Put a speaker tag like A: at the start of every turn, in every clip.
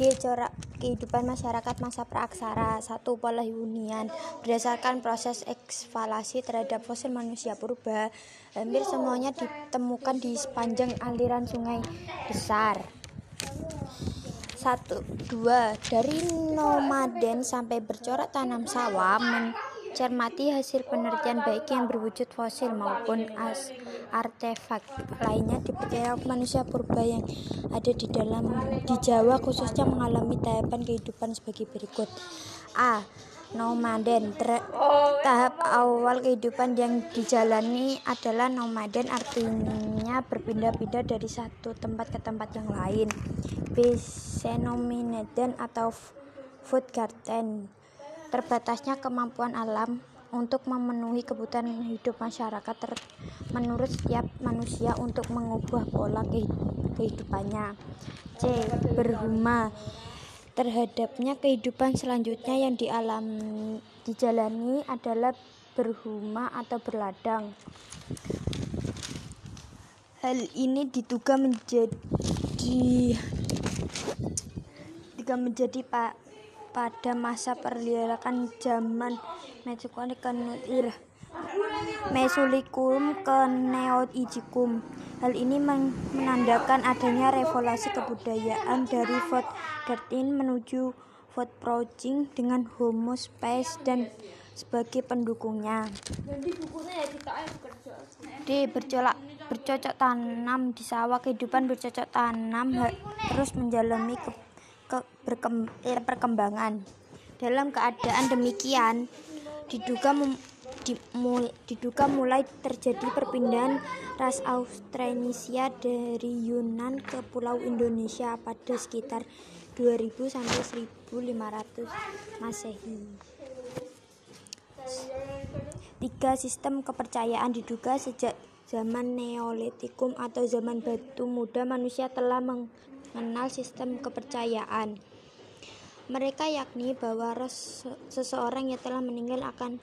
A: G. Corak kehidupan masyarakat masa praaksara 1. Pola hunian Berdasarkan proses eksvalasi terhadap fosil manusia purba Hampir semuanya ditemukan di sepanjang aliran sungai besar 1. 2. Dari nomaden sampai bercorak tanam sawah Cermati hasil penelitian baik yang berwujud fosil maupun as artefak lainnya dipercaya manusia purba yang ada di dalam di Jawa khususnya mengalami tahapan kehidupan sebagai berikut. A. Nomaden tahap awal kehidupan yang dijalani adalah nomaden artinya berpindah-pindah dari satu tempat ke tempat yang lain. B. Xenominiden atau food garden terbatasnya kemampuan alam untuk memenuhi kebutuhan hidup masyarakat ter menurut setiap manusia untuk mengubah pola kehidupannya. C. Berhuma terhadapnya kehidupan selanjutnya yang dialam dijalani adalah berhuma atau berladang. Hal ini diduga menjadi diduga menjadi Pak pada masa pergerakan zaman Mesozoikum Mesulikum ke Neolitikum. Hal ini menandakan adanya revolusi kebudayaan dari Fort Gertin menuju Fort Proaching dengan Homo sapiens dan sebagai pendukungnya. D. Bercolak bercocok tanam di sawah kehidupan bercocok tanam terus menjalani ke ke eh, perkembangan. Dalam keadaan demikian, diduga dimul, diduga mulai terjadi perpindahan ras Austronesia dari Yunan ke Pulau Indonesia pada sekitar 2000 sampai 1500 Masehi. Tiga sistem kepercayaan diduga sejak zaman Neolitikum atau zaman batu muda manusia telah meng mengenal sistem kepercayaan. Mereka yakni bahwa seseorang yang telah meninggal akan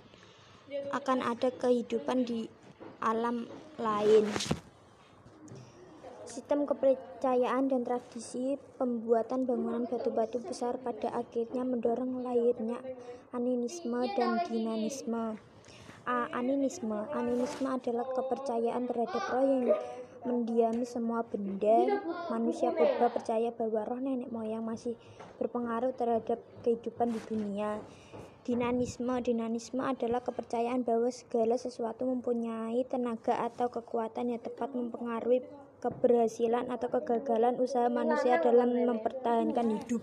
A: akan ada kehidupan di alam lain. Sistem kepercayaan dan tradisi pembuatan bangunan batu-batu besar pada akhirnya mendorong lahirnya animisme dan dinamisme. A. Animisme Animisme adalah kepercayaan terhadap roh yang mendiami semua benda. Manusia purba percaya bahwa roh nenek moyang masih berpengaruh terhadap kehidupan di dunia. Dinanisme Dinanisme adalah kepercayaan bahwa segala sesuatu mempunyai tenaga atau kekuatan yang tepat mempengaruhi keberhasilan atau kegagalan usaha manusia dalam mempertahankan hidup.